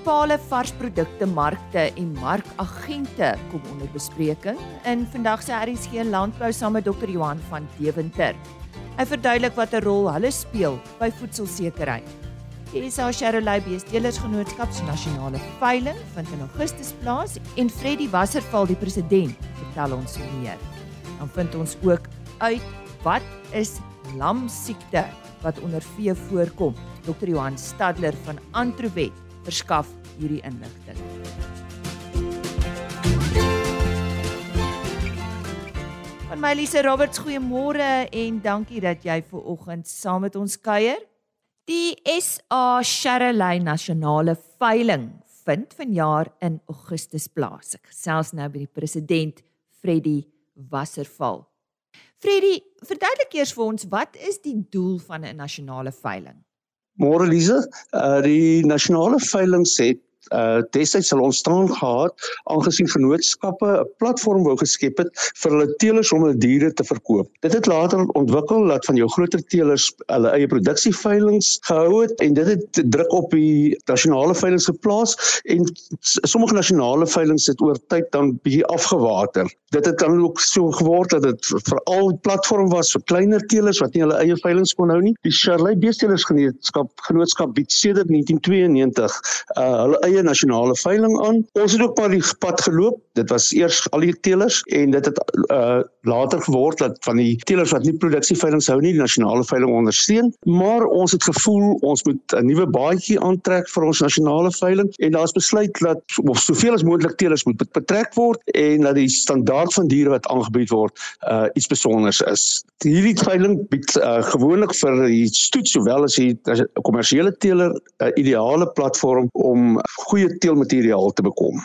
Munisipale varsprodukte markte en markagente kom onder bespreking in vandag se RSG Landbou saam met Dr. Johan van Deventer. Hy verduidelik watter rol hulle speel by voedselsekerheid. Die SA Chevrolet Beesteelersgenootskap se nasionale veiling vind in Augustus plaas en Freddie Wasserval die president vertel ons meer. Dan vind ons ook uit wat is lamsiekte wat onder vee voorkom. Dr. Johan Stadler van Antrowet verskaf hierdie inligting. Van my Lise Roberts, goeiemôre en dankie dat jy ver oggend saam met ons kuier. Die SA Chevrolet Nasionale Veiling vind vanjaar in Augustus plaas. Ek gesels nou by die president Freddie Wasserval. Freddie, verduidelik eers vir ons wat is die doel van 'n nasionale veiling? Môre Lize, uh die nasionale veiling sê uh destyds sal ontstaan gehad aangesien vennootskappe 'n platform wou geskep het vir hulle teelers om hulle diere te verkoop. Dit het later ontwikkel dat van jou groter teelers hulle eie produksieveilings gehou het en dit het druk op die nasionale veilings geplaas en sommige nasionale veilings het oor tyd dan bietjie afgewater. Dit het dan ook so geword dat dit veral 'n platform was vir kleiner teelers wat nie hulle eie veilings kon hou nie. Die Charley Beesteelers Genootskap genootskap bied sedert 1992 uh hulle eie nasionale veiling aan. Ons het ook maar die pad geloop. Dit was eers al die teelers en dit het uh later geword dat van die teelers wat nie produksieveilings hou nie, die nasionale veiling ondersteun, maar ons het gevoel ons moet 'n nuwe baadjie aantrek vir ons nasionale veiling en daar's besluit dat of soveel as moontlik teelers moet betrek word en dat die standaard van diere wat aangebied word uh iets spesiaals is. Hierdie veiling bied uh, gewoonlik vir die stoet sowel as die kommersiële teeler 'n ideale platform om goeie teelmateriaal te bekom.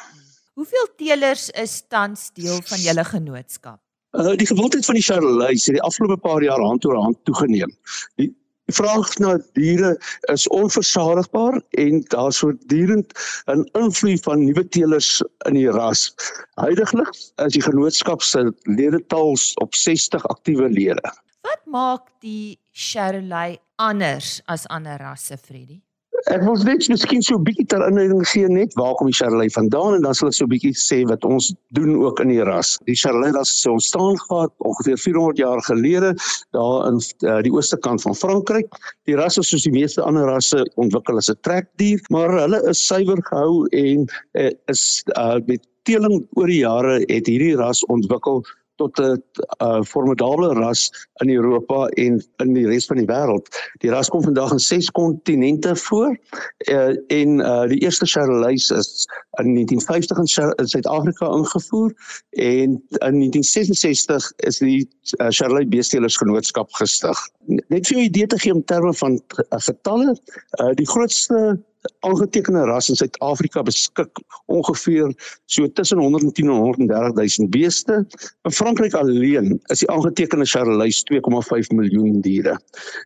Hoeveel teelers is tans deel van julle genootskap? Uh, die gewildheid van die Charolais het die afgelope paar jaar hand oor hand toegeneem. Die Die vraag na diere is onversadigbaar en daar's voortdurend 'n invloed van nuwe teelers in die ras. Huidiglik is die genootskap se ledetal op 60 aktiewe lede. Wat maak die Charolais anders as ander rasse, Freddie? Ek wil net miskien so 'n bietjie ter inleiding gee net waar kom die Charolais vandaan en dan sal ek so 'n bietjie sê wat ons doen ook in die ras. Die Charolais ras het ontstaan gehad ongeveer 400 jaar gelede daar in uh, die ooste kant van Frankryk. Die ras is soos die meeste ander rasse ontwikkel as 'n trekdier, maar hulle is suiwer gehou en uh, is uh, met teeling oor die jare het hierdie ras ontwikkel tot 'n uh, formidable ras in Europa en in die res van die wêreld. Die ras kom vandag in 6 kontinente voor uh, en uh, die eerste Charolais is in 1950 in Suid-Afrika ingevoer en in 1966 is die uh, Charolais Beesteelers Genootskap gestig. Net vir jou idee te gee in terme van uh, getalle, uh, die grootste aangetekende ras in Suid-Afrika beskik ongeveer so tussen 110 en 130 000 beeste. In Frankryk alleen is die aangetekende Charolais 2,5 miljoen diere.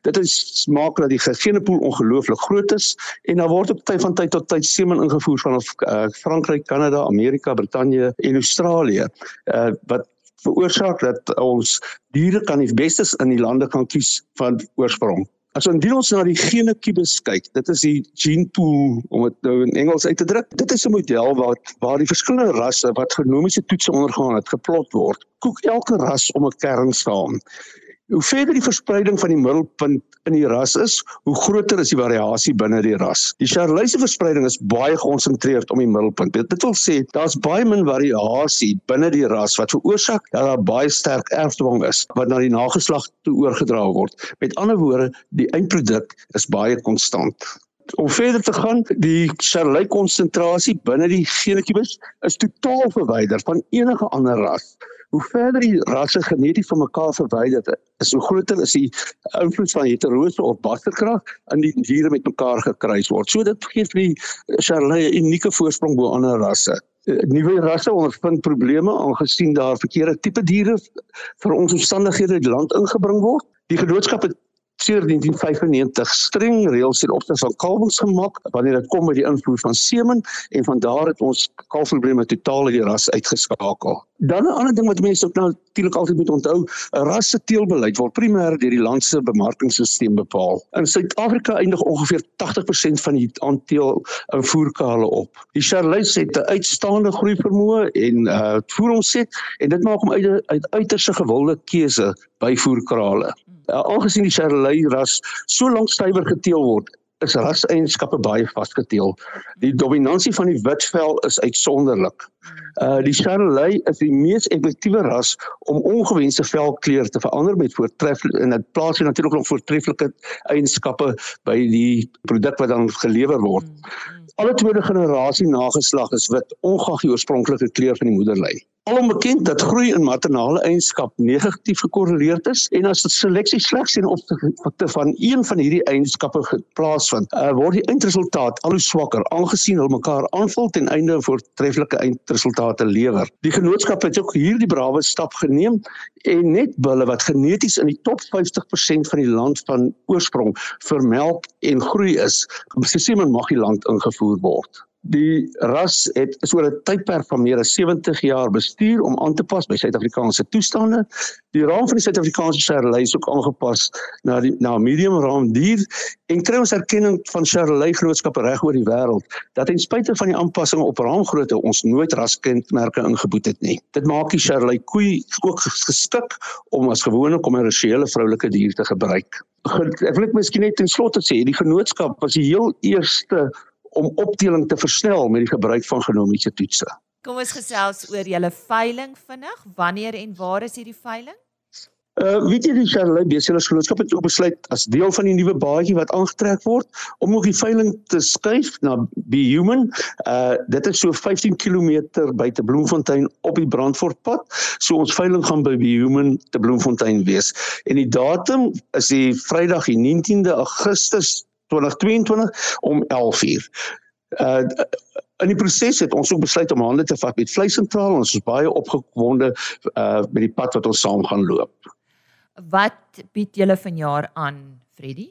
Dit is maak dat die genepool ongelooflik groot is en daar word op tyd van tyd tot tyd semen ingevoer van uh, Frankryk, Kanada, Amerika, Brittanje en Australië. Uh, wat veroorsaak dat ons diere kan die bestes in die lande kan kies van oorsprong. As indien ons na die genekubus kyk, dit is die gene pool om dit nou in Engels uit te druk. Dit is 'n model wat waar die verskillende rasse wat genomiese toetse ondergaan het geplot word. Koek elke ras om 'n kern saam. Hoe verder die verspreiding van die middelpunt in die ras is, hoe groter is die variasie binne die ras. Die Charolais se verspreiding is baie gekonsentreerd om die middelpunt. Dit wil sê daar's baie min variasie binne die ras wat veroorsaak dat daar baie sterk erfdwang is wat na die nageslag toe oorgedra word. Met ander woorde, die eindproduk is baie konstant. Om verder te gaan, die Charolais konsentrasie binne die genekubus is totaal verwyder van enige ander ras. Hoe verder die rasse geneties van mekaar verwyder is, hoe groter is die invloed van heterose of basterkrag in die diere met mekaar gekruis word. So dit gee vir die Charolais 'n unieke voorsprong bo ander rasse. Eh, nuwe rasse ondervind probleme aangesien daar verkeerde tipe diere vir ons omstandighede in die land ingebring word. Die genootskap het sedert 1995 streng reëls ten opsigte van kalwings gemaak wanneer dit kom by die invoer van semen en van daar het ons kalfprobleme totaal uit die ras uitgeskakel. Dan 'n ander ding wat mense ook natuurlik altyd moet onthou, 'n ras se teelbeleid word primêr deur die land se bemarkingsstelsel bepaal. In Suid-Afrika eindig ongeveer 80% van die aandeel in voerkale op. Die Charolais het 'n uitstaande groei vermoë en uh voer ons sê en dit maak hom uit 'n uit uiterse gewilde keuse by voerkrale. Uh, aangesien die Charolais ras so lank stywer geteel word, is raseienskappe baie vasgeteel. Die dominansie van die wit vel is uitsonderlik. Uh die Charolais is die mees effektiewe ras om ongewenste velkleur te verander met voortreffelike en dit plaas jy natuurlik nog voortreffelike eienskappe by die produk wat dan gelewer word. Alle tweede generasie nageslag is wit, ongeag die oorspronklike kleur van die moederlei. Alom bekend dat groei in maternale eienskap negatief gekorreleerd is en as die seleksie slegs in opsigte van een van hierdie eienskappe plaasvind, uh, word die eindresultaat al hoe swakker aangesien hulle mekaar aanvul ten einde voortreffelike eindresultate lewer. Die genootskap het ook hierdie brawe stap geneem en net bulle wat geneties in die top 50% van die land van oorsprong vir melk en groei is, beslis mag die land ingevoer word. Die ras het is oor 'n tydperk van meer as 70 jaar bestuur om aan te pas by Suid-Afrikaanse toestande. Die raam van die Suid-Afrikaanse Charolais is ook aangepas na die na medium raam dier en kry ons erkenning van Charolais genootskappe reg oor die wêreld dat ten spyte van die aanpassings op raamgrootte ons nooit raskindmerke ingeboet het nie. Dit maak die Charolais koei ook geskik om as gewone kommersiële vroulike dier te gebruik. Ek wil net miskien net ten slotte sê die genootskap was die heel eerste om opteling te versnel met die gebruik van genomiese toetse. Kom ons gesels oor julle veiling vinnig. Wanneer en waar is hierdie veiling? Uh weet jy die Charlotte Beselers Genootskap het ook besluit as deel van die nuwe baadjie wat aangetrek word om ook die veiling te skuif na Be Human. Uh dit is so 15 km buite Bloemfontein op die Brandfortpad. So ons veiling gaan by Be Human te Bloemfontein wees. En die datum is die Vrydag die 19de Augustus 2022 om 11uur. Uh in die proses het ons ook besluit om hande te vat met vleisentraal ons is baie opgewonde uh met die pad wat ons saam gaan loop. Wat bied julle vanjaar aan, Freddy?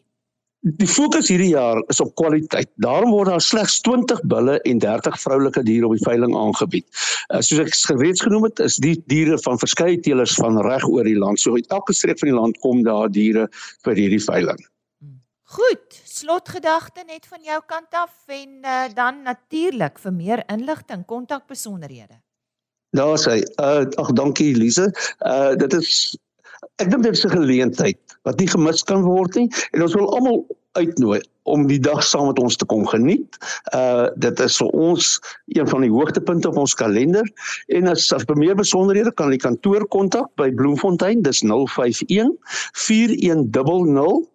Die fokus hierdie jaar is op kwaliteit. Daarom word daar slegs 20 bulle en 30 vroulike diere op die veiling aangebied. Uh, soos ek reeds genoem het, is die diere van verskeie teelers van reg oor die land. So uit elke streek van die land kom daar diere vir hierdie veiling. Goed, slotgedagte net van jou kant af en uh, dan natuurlik vir meer inligting kontak besonderhede. Daar sê, uh, ag dankie Elise. Uh dit is ek dink dit is 'n geleentheid wat nie gemis kan word nie en ons wil almal uitnooi om die dag saam met ons te kom geniet. Uh dit is vir ons een van die hoogtepunte op ons kalender en as vir meer besonderhede kan die kantoor kontak by Bloemfontein dis 051 4100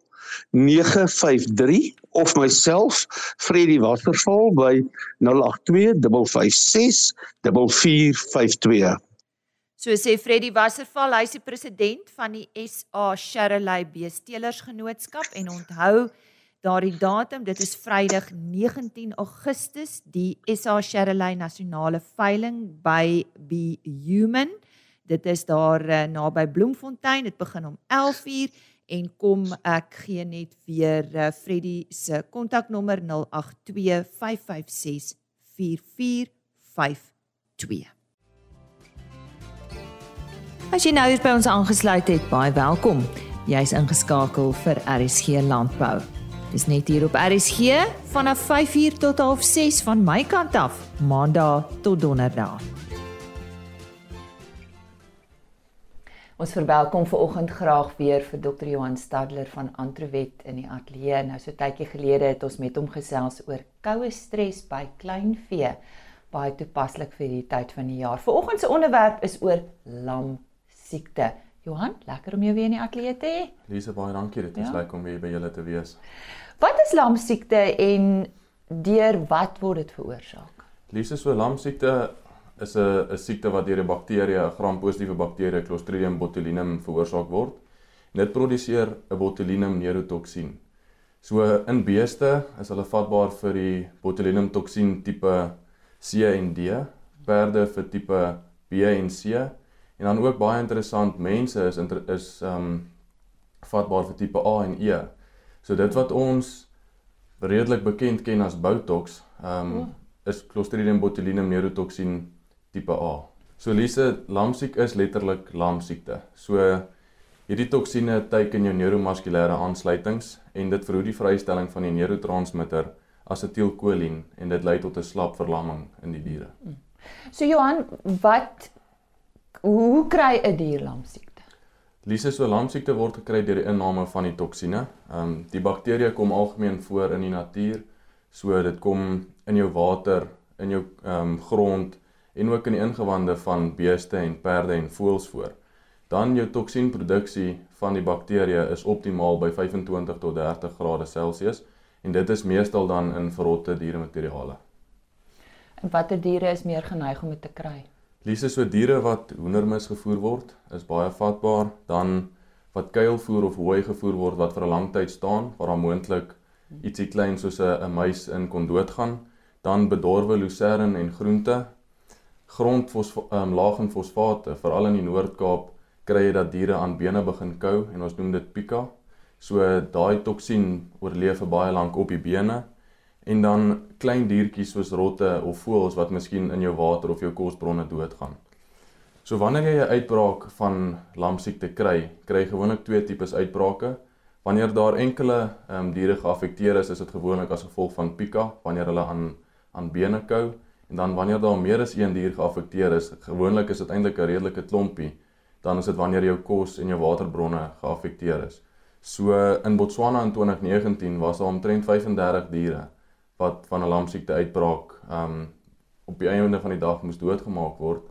953 of myself Freddie Waterval by 0825564452. So sê Freddie Wasserval, hy is die president van die SA Charolais Beestelers Genootskap en onthou daardie datum, dit is Vrydag 19 Augustus, die SA Charolais Nasionale Veiling by Be Human. Dit is daar uh, naby Bloemfontein, dit begin om 11:00 en kom ek gee net weer uh, Freddy se kontaknommer 0825564452. As jy nou hier by ons aangesluit het, baie welkom. Jy's ingeskakel vir RSG Landbou. Dis net hier op RSG vanaf 5uur tot 6:30 van my kant af, Maandag tot Donderdag. Ons verwelkom ver oggend graag weer vir Dr. Johan Stadler van Antrowet in die ateljee. Nou so tydjie gelede het ons met hom gesels oor koue stres by kleinvee. Baie toepaslik vir hierdie tyd van die jaar. Vanoggend se onderwerp is oor lam siekte. Johan, lekker om jou weer in die ateljee te hê. Lise, baie dankie. Dit is ja. lekker om weer by julle te wees. Wat is lam siekte en deur wat word dit veroorsaak? Lise, so lam siekte is 'n 'n siekte wat deur 'n bakterie, 'n gram-positiewe bakterie Clostridium botulinum veroorsaak word. En dit produseer 'n botulinum neurotoksien. So in beeste is hulle vatbaar vir die botulinum toksien tipe C en D, perde vir tipe B en C en dan ook baie interessant mense is is um vatbaar vir tipe A en E. So dit wat ons redelik bekend ken as Botox, ehm um, is Clostridium botulinum neurotoxin tipe A. So Lise, lamsiek is letterlik lamsiekte. So hierdie toksine teiken jou neuromuskulêre aansluitings en dit verhoed die vrystelling van die neurotransmitter asetielkolien en dit lei tot 'n slap verlamming in die diere. So Johan, wat hoe kry 'n dier lamsiekte? Lise, so lamsiekte word gekry deur die inname van die toksine. Ehm um, die bakterieë kom algemeen voor in die natuur. So dit kom in jou water, in jou ehm um, grond en ook in die ingewande van beeste en perde en voëls voor. Dan jou toksienproduksie van die bakterieë is optimaal by 25 tot 30 grade Celsius en dit is meestal dan in verrotte dieremateriale. En watter diere is meer geneig om dit te kry? Lise so diere wat hoendermis gevoer word, is baie vatbaar, dan wat kuilvoer of hooi gevoer word wat vir 'n lang tyd staan, waar daar moontlik ietsie klein soos 'n muis in kon doodgaan, dan bedorwe lucerne en groente grondfos um, ehm, laag in fosfate, veral in die Noord-Kaap, kry jy dat diere aan bene begin kou en ons noem dit pika. So daai toksien oorleef vir baie lank op die bene en dan klein diertjies soos rotte of voëls wat miskien in jou water of jou kosbronne doodgaan. So wanneer jy 'n uitbraak van lamsiekte kry, kry jy gewoonlik twee tipes uitbrake. Wanneer daar enkele ehm um, diere geaffekteer is, is dit gewoonlik as gevolg van pika wanneer hulle aan aan bene kou En dan wanneer daar meer as een dier geaffekteer is, gewoonlik is dit eintlik 'n redelike klompie, dan is dit wanneer jou kos en jou waterbronne geaffekteer is. So in Botswana in 2019 was daar omtrent 35 diere wat van 'n lamsiekte uitbraak um op die einde van die dag moes doodgemaak word.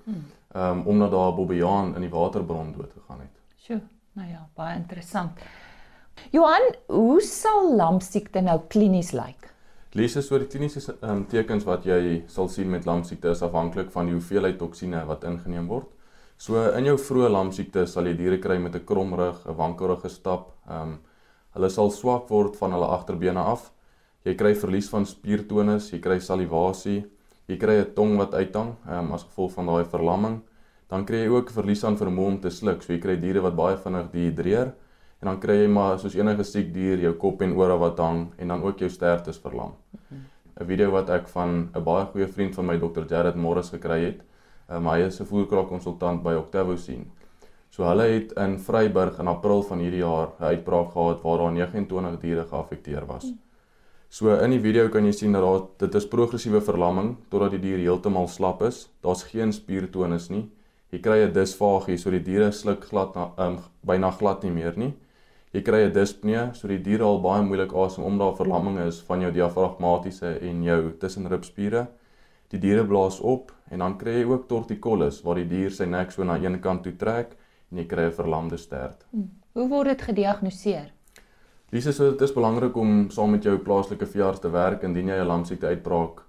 Um omdat daar 'n bobbejaan in die waterbron dood gegaan het. Sjoe, nou ja, baie interessant. Johan, hoe sal lamsiekte nou klinies lyk? Lise so die kliniese um, tekens wat jy sal sien met lamsiekte is afhanklik van die hoeveelheid toksine wat ingeneem word. So in jou vroeë lamsiekte sal jy diere kry met 'n kromrug, 'n wankelrige stap. Ehm um, hulle sal swak word van hulle agterbene af. Jy kry verlies van spiertonus, jy kry salivasie, jy kry 'n tong wat uithang ehm um, as gevolg van daai verlamming. Dan kry jy ook verlies aan vermoë om te sluk. So jy kry diere wat baie vinnig dehidreer en dan kry jy maar soos enige siek dier jou kop en ore wat hang en dan ook jou sterftes verlam. 'n Video wat ek van 'n baie goeie vriend van my Dr. Jared Morris gekry het. Um, hy is 'n voerkraal konsultant by Octavo sien. So hulle het in Vryburg in April van hierdie jaar 'n uitbraak gehad waar daar 29 diere geaffekteer was. So in die video kan jy sien dat daar dit is progressiewe verlamming totdat die dier heeltemal slap is. Daar's geen spiertonus nie. Jy kry 'n disfagie, so die diere sluk glad na um, byna glad nie meer nie. Jy kry 'n dyspnee, so die diere al baie moeilik asem omdat daar verlamming is van jou diafragmatiese en jou tussenribspiere. Die diere blaas op en dan kry jy ook torticollis waar die dier sy nek so na een kant toe trek en jy kry 'n verlamde stert. Hmm. Hoe word dit gediagnoseer? Dis so dit is belangrik om saam met jou plaaslike veearts te werk indien jy 'n lamsiekte uitbraak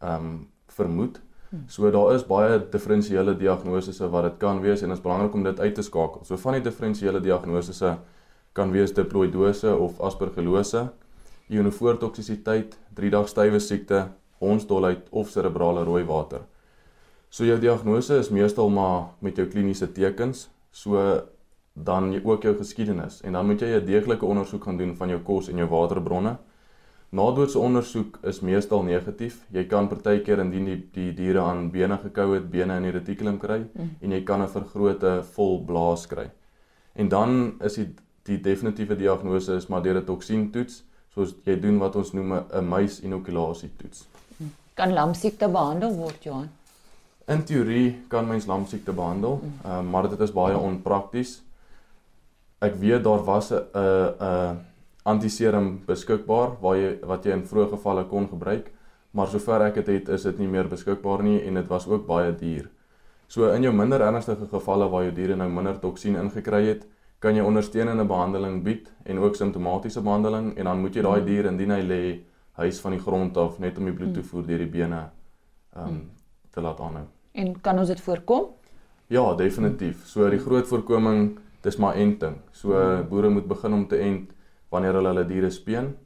ehm um, vermoed. Hmm. So daar is baie diferensiële diagnoses wat dit kan wees en dit is belangrik om dit uit te skakel. So van die diferensiële diagnoses kan wees diploidose of aspergillose, ionofoortoksisiteit, 3-dag stywe siekte, hondsdolheid of serebrale rooi water. So jou diagnose is meestal maar met jou kliniese tekens, so dan ook jou geskiedenis en dan moet jy 'n deeglike ondersoek gaan doen van jou kos en jou waterbronne. Nadoetse ondersoek is meestal negatief. Jy kan partykeer indien die die diere aan bene gekou het, bene in die retikulum kry mm. en jy kan 'n vergrote vol blaas kry. En dan is die die definitiewe diagnose is maar deur 'n toksientoets, soos jy doen wat ons noem 'n muis inokulasie toets. Kan lamsiekte behandel word, Johan? In teorie kan mens lamsiekte behandel, mm. uh, maar dit is baie onprakties. Ek weet daar was 'n 'n antiserum beskikbaar waar jy wat jy in vroeë gevalle kon gebruik, maar sover ek dit het, is dit nie meer beskikbaar nie en dit was ook baie duur. So in jou minder ernstige gevalle waar jou diere nou minder toksien ingekry het, kan jy ondersteunende behandeling bied en ook simptomatiese behandeling en dan moet jy daai dier indien hy lê huis van die grond af net om die bloed toevoer deur die bene ehm um, te laat aanhou. En kan ons dit voorkom? Ja, definitief. So die groot voorkoming dis maar enting. So boere moet begin om te ent wanneer hulle hulle diere speen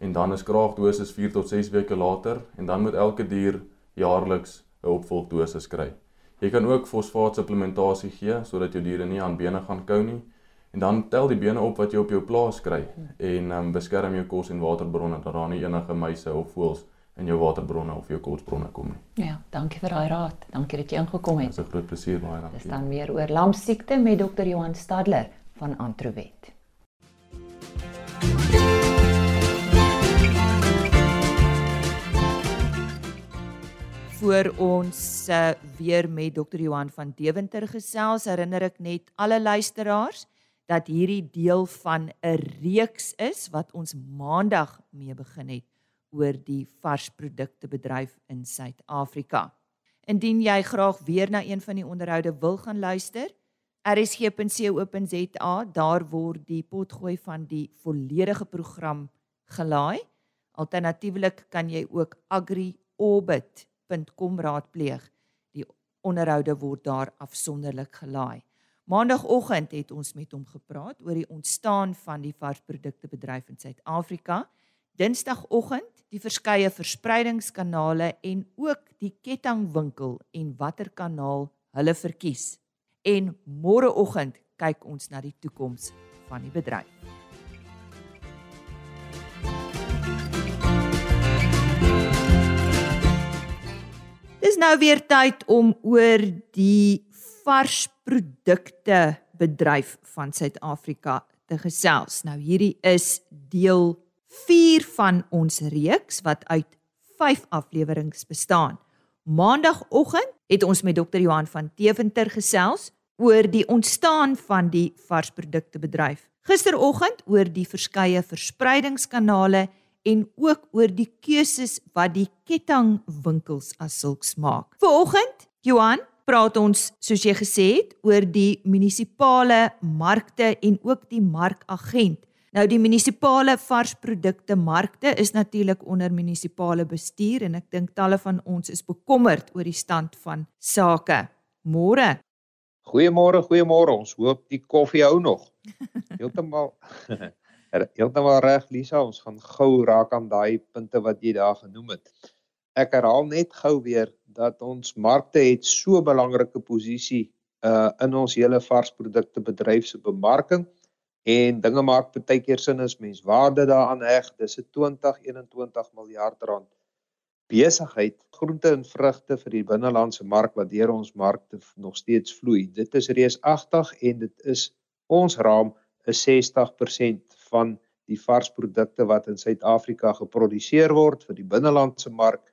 en dan is kraagdosis 4 tot 6 weke later en dan moet elke dier jaarliks 'n opvolgdosis kry. Jy kan ook fosfaatsupplementasie gee sodat jou diere nie aan bene gaan kou nie En dan tel die bene op wat jy op jou plaas kry en um, beskerm jou kos en waterbronne dat daar nie enige muise of voëls in jou waterbronne of jou kosbronne kom nie. Ja, dankie vir daai raad. Dankie dat jy ingekom het. Dit is 'n groot plesier, baie dankie. Dis dan weer oor lamsiekte met dokter Johan Stadler van Antrowet. voor ons uh, weer met dokter Johan van Deventer gesels, herinner ek net alle luisteraars dat hierdie deel van 'n reeks is wat ons maandag mee begin het oor die varsprodukte bedryf in Suid-Afrika. Indien jy graag weer na een van die onderhoude wil gaan luister, rsg.co.za, daar word die potgooi van die volledige program gelaai. Alternatiefelik kan jy ook agriorbit www.rsg.com raadpleeg. Die onderhoude word daar afsonderlik gelaai. Maandagoggend het ons met hom gepraat oor die ontstaan van die varsprodukte bedryf in Suid-Afrika. Dinsdagoggend die verskeie verspreidingskanale en ook die kettingwinkel en watter kanaal hulle verkies. En môreoggend kyk ons na die toekoms van die bedryf. Dis nou weer tyd om oor die varsprodukte bedryf van Suid-Afrika te gesels. Nou hierdie is deel 4 van ons reeks wat uit 5 afleweringe bestaan. Maandagoggend het ons met Dr. Johan van Teventer gesels oor die ontstaan van die varsprodukte bedryf. Gisteroggend oor die verskeie verspreidingskanale en ook oor die keuses wat die kettingwinkels as sulks maak. Vanoggend, Johan, praat ons soos jy gesê het oor die munisipale markte en ook die markagent. Nou die munisipale varsprodukte markte is natuurlik onder munisipale bestuur en ek dink talle van ons is bekommerd oor die stand van sake. Môre. Goeiemôre, goeiemôre. Ons hoop die koffie hou nog. Heeltemal Heeltemal reg Lisa, ons gaan gou raak aan daai punte wat jy daar genoem het. Ek herhaal net gou weer dat ons markte het so belangrike posisie uh in ons hele varsprodukte bedryf se bemarking en dinge maak baie keer sin as mens waarde daaraan heg. Dis 'n 20-21 miljard rand besigheid groente en vrugte vir die binnelandse mark wat deur ons markte nog steeds vloei. Dit is reusagtig en dit is ons raam is 60% van die varsprodukte wat in Suid-Afrika geproduseer word vir die binnelandse mark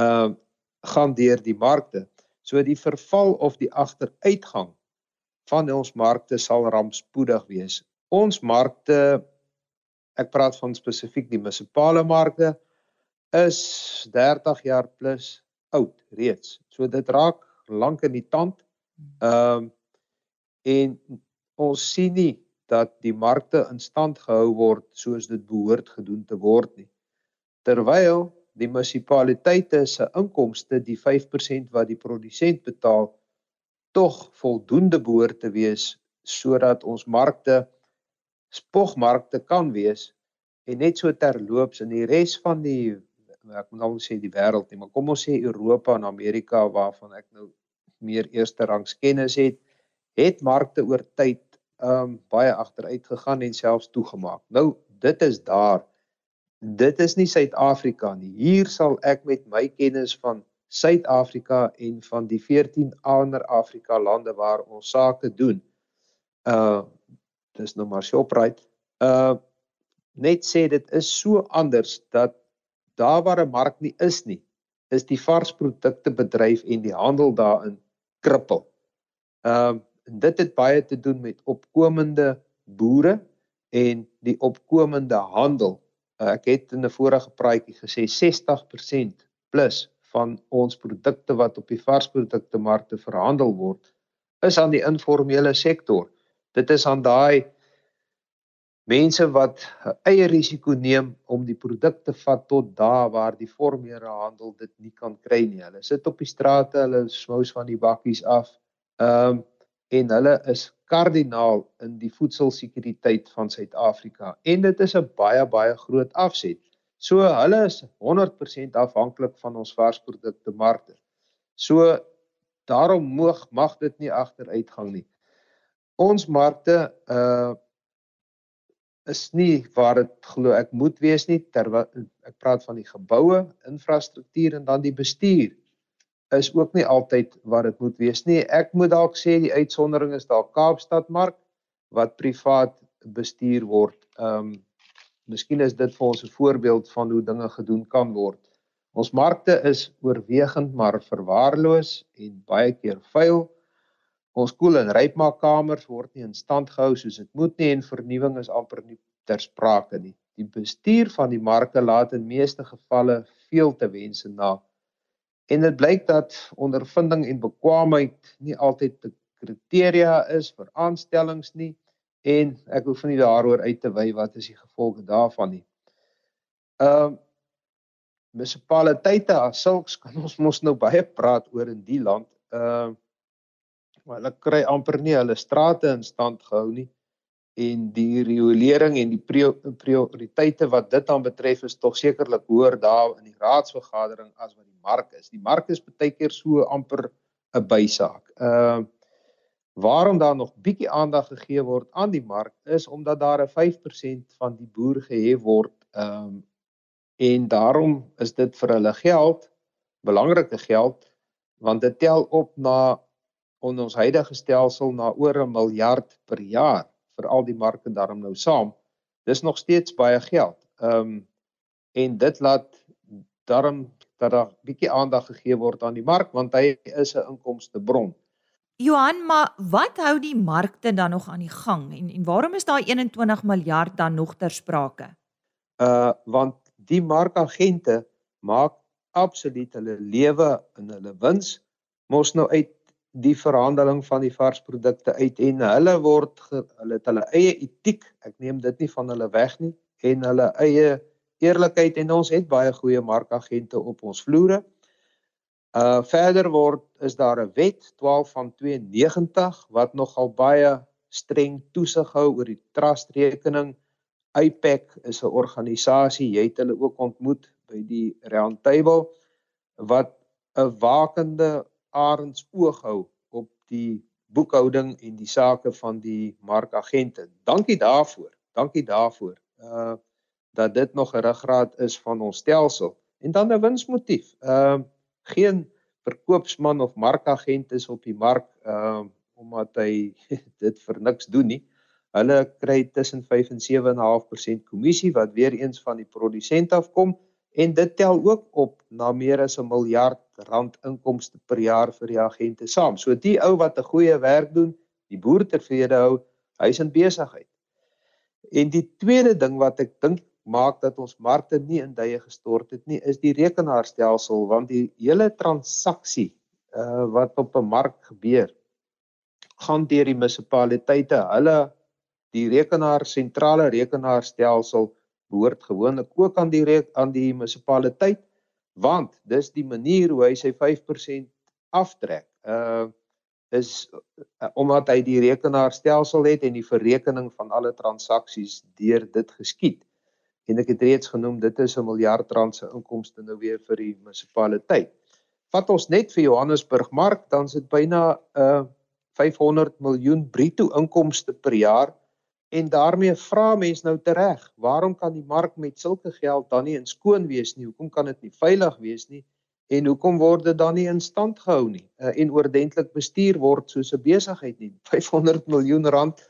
uh gaan deur die markte. So die verval of die agteruitgang van ons markte sal rampspoedig wees. Ons markte ek praat van spesifiek die munisipale markte is 30 jaar plus oud reeds. So dit raak lank in die tand. Ehm um, en ons sien nie dat die markte in stand gehou word soos dit behoort gedoen te word nie. Terwyl die munisipaliteite se inkomste die 5% wat die produsent betaal tog voldoende behoort te wees sodat ons markte spogmarkte kan wees en net so terloops in die res van die ek moet nou sê die wêreld nie maar kom ons sê Europa en Amerika waarvan ek nou meer eerste rangs kennis het het markte oor tyd um baie agteruit gegaan en selfs toegemaak. Nou dit is daar. Dit is nie Suid-Afrika nie. Hier sal ek met my kennis van Suid-Afrika en van die 14 ander Afrika lande waar ons sake doen. Uh dis nou maar Shoprite. Uh net sê dit is so anders dat daar waar 'n mark nie is nie, is die varsprodukte bedryf en die handel daarin krippel. Um En dit het baie te doen met opkomende boere en die opkomende handel. Uh, ek het in 'n vorige praatjie gesê 60% plus van ons produkte wat op die varsprodukte markte verhandel word is aan die informele sektor. Dit is aan daai mense wat eie risiko neem om die produkte vat tot daar waar die formele handel dit nie kan kry nie. Hulle sit op die strate, hulle smous van die bakkies af. Ehm um, en hulle is kardinaal in die voedselsekuriteit van Suid-Afrika en dit is 'n baie baie groot afset. So hulle is 100% afhanklik van ons varsprodukte markte. So daarom moeg mag dit nie agteruitgang nie. Ons markte uh is nie waar dit glo ek moet wees nie terwyl ek praat van die geboue, infrastruktuur en dan die bestuur is ook nie altyd wat dit moet wees nie. Ek moet dalk sê die uitsondering is daar Kaapstad mark wat privaat bestuur word. Ehm um, miskien is dit vir ons 'n voorbeeld van hoe dinge gedoen kan word. Ons markte is oorwegend maar verwaarloos en baie keer vuil. Ons koel en rypmaakkamers word nie in stand gehou soos dit moet nie en vernuwing is amper nie ter sprake nie. Die bestuur van die marke laat in meeste gevalle veel te wense na. En dit blyk dat ondervinding en bekwaamheid nie altyd 'n kriteria is vir aanstellings nie en ek hoef nie daaroor uit te wy wat is die gevolge daarvan nie. Ehm uh, munisipaliteite as sulks kan ons mos nou baie praat oor in die land. Ehm uh, hulle kry amper nie hulle strate in stand gehou nie en die riolering en die prioriteite wat dit aan betref is tog sekerlik hoër daar in die raadsvergadering as wat die mark is. Die mark is baie keer so amper 'n bysaak. Ehm uh, Waarom daar nog bietjie aandag gegee word aan die mark is omdat daar 'n 5% van die boer gehef word. Ehm um, en daarom is dit vir hulle geld, belangrike geld, want dit tel op na on ons huidige stelsel na oor 'n miljard per jaar vir al die marke daarom nou saam. Dis nog steeds baie geld. Ehm um, en dit laat daarom dat daar bietjie aandag gegee word aan die mark want hy is 'n inkomste bron. Johan, maar wat hou die markte dan nog aan die gang en en waarom is daai 21 miljard dan nog ter sprake? Uh want die markagente maak absoluut hulle lewe en hulle wins mos nou uit die verhandeling van die varsprodukte uit en hulle word hulle het hulle eie etiek, ek neem dit nie van hulle weg nie en hulle eie eerlikheid en ons het baie goeie markagente op ons vloere. Uh verder word is daar 'n wet 12 van 92 wat nogal baie streng toesig hou oor die trust rekening. IPAC is 'n organisasie, jy het hulle ook ontmoet by die round table wat 'n wakende arends oog hou op die boekhouding en die sake van die markagente. Dankie daarvoor. Dankie daarvoor. Uh dat dit nog 'n ruggraat is van ons stelsel. En dan 'n winsmotief. Uh geen verkoopsman of markagent is op die mark uh omdat hy dit vir niks doen nie. Hulle kry tussen 5 en 7.5% kommissie wat weer eens van die produsent afkom en dit tel ook op na meer as 'n miljard rand inkomste per jaar vir die agente saam. So die ou wat 'n goeie werk doen, die boer tevrede hou, hy's in besigheid. En die tweede ding wat ek dink maak dat ons markte nie in duie gestort het nie is die rekenaarstelsel want die hele transaksie uh, wat op 'n mark gebeur gaan deur die munisipaliteite hulle die rekenaar sentrale rekenaarstelsel behoort gewoonlik ook aan die reek, aan die munisipaliteit want dis die manier hoe hy sy 5% aftrek uh is uh, omdat hy die rekenaarstelsel het en die verrekening van alle transaksies deur dit geskied en ek het reeds genoem dit is 'n miljard rand se inkomste nou weer vir die munisipaliteit. Vat ons net vir Johannesburg mark dan is dit byna uh, 500 miljoen bruto inkomste per jaar en daarmee vra mense nou tereg, waarom kan die mark met sulke geld dan nie in skoon wees nie? Hoekom kan dit nie veilig wees nie? En hoekom word dit dan nie in stand gehou nie uh, en oordentlik bestuur word soos 'n besigheid nie? 500 miljoen rand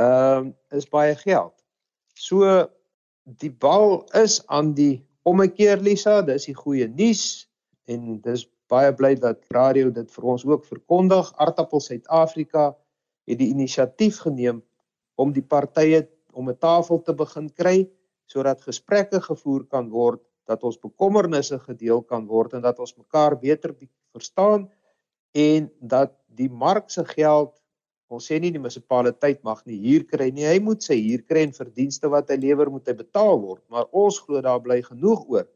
ehm uh, is baie geld. So die bal is aan die ommekeer Lisa, dis die goeie nuus en dis baie bly dat radio dit vir ons ook verkondig. Aartappel Suid-Afrika het die inisiatief geneem om die partye om 'n tafel te begin kry sodat gesprekke gevoer kan word, dat ons bekommernisse gedeel kan word en dat ons mekaar beter verstaan en dat die mark se geld Ons sê nie die munisipaliteit mag nie huur kry nie. Hy moet sy huur kry en verdienste wat hy lewer moet hy betaal word. Maar ons glo daar bly genoeg oor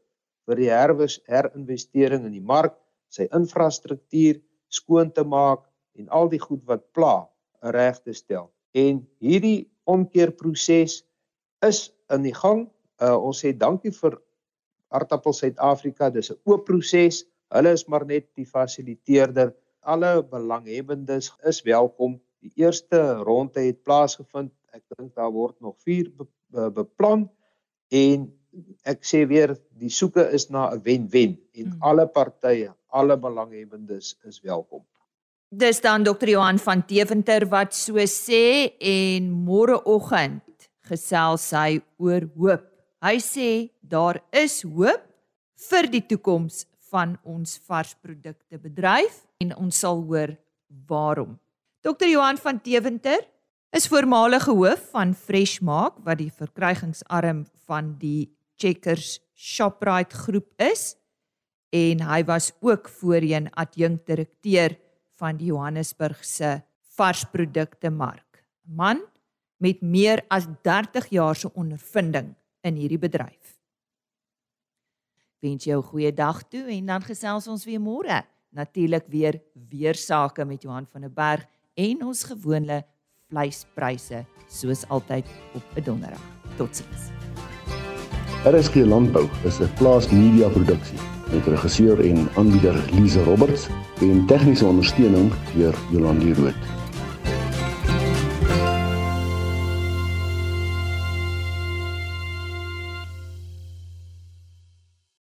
vir die herwes herinvestering in die mark, sy infrastruktuur skoon te maak en al die goed wat pla reg te stel. En hierdie omkeerproses is in die gang. Uh, ons sê dankie vir Aartappel Suid-Afrika. Dis 'n oop proses. Hulle is maar net die fasiliteerder. Alle belanghebbendes is welkom Die eerste ronde het plaasgevind. Ek dink daar word nog 4 be, be, beplan en ek sê weer die soeke is na 'n wen-wen en hmm. alle partye, alle belanghebbendes is welkom. Dis dan Dr. Johan van Deventer wat so sê en môreoggend gesels hy oor hoop. Hy sê daar is hoop vir die toekoms van ons varsprodukte bedryf en ons sal hoor waarom. Dr Johan van Deventer is voormalige hoof van Freshmark wat die verkrygingsarm van die Checkers Shoprite groep is en hy was ook voorheen adjunkdirekteur van die Johannesburgse varsprodukte mark. Man met meer as 30 jaar se ondervinding in hierdie bedryf. Wens jou 'n goeie dag toe en dan gesels ons weer môre. Natuurlik weer weer sake met Johan van der Berg en ons gewone vleispryse soos altyd op 'n donderdag. Totsiens. RSG Landbou is 'n plaas media produksie met regisseur en aanbieder Lize Roberts en tegniese ondersteuning deur Jolande Rooi.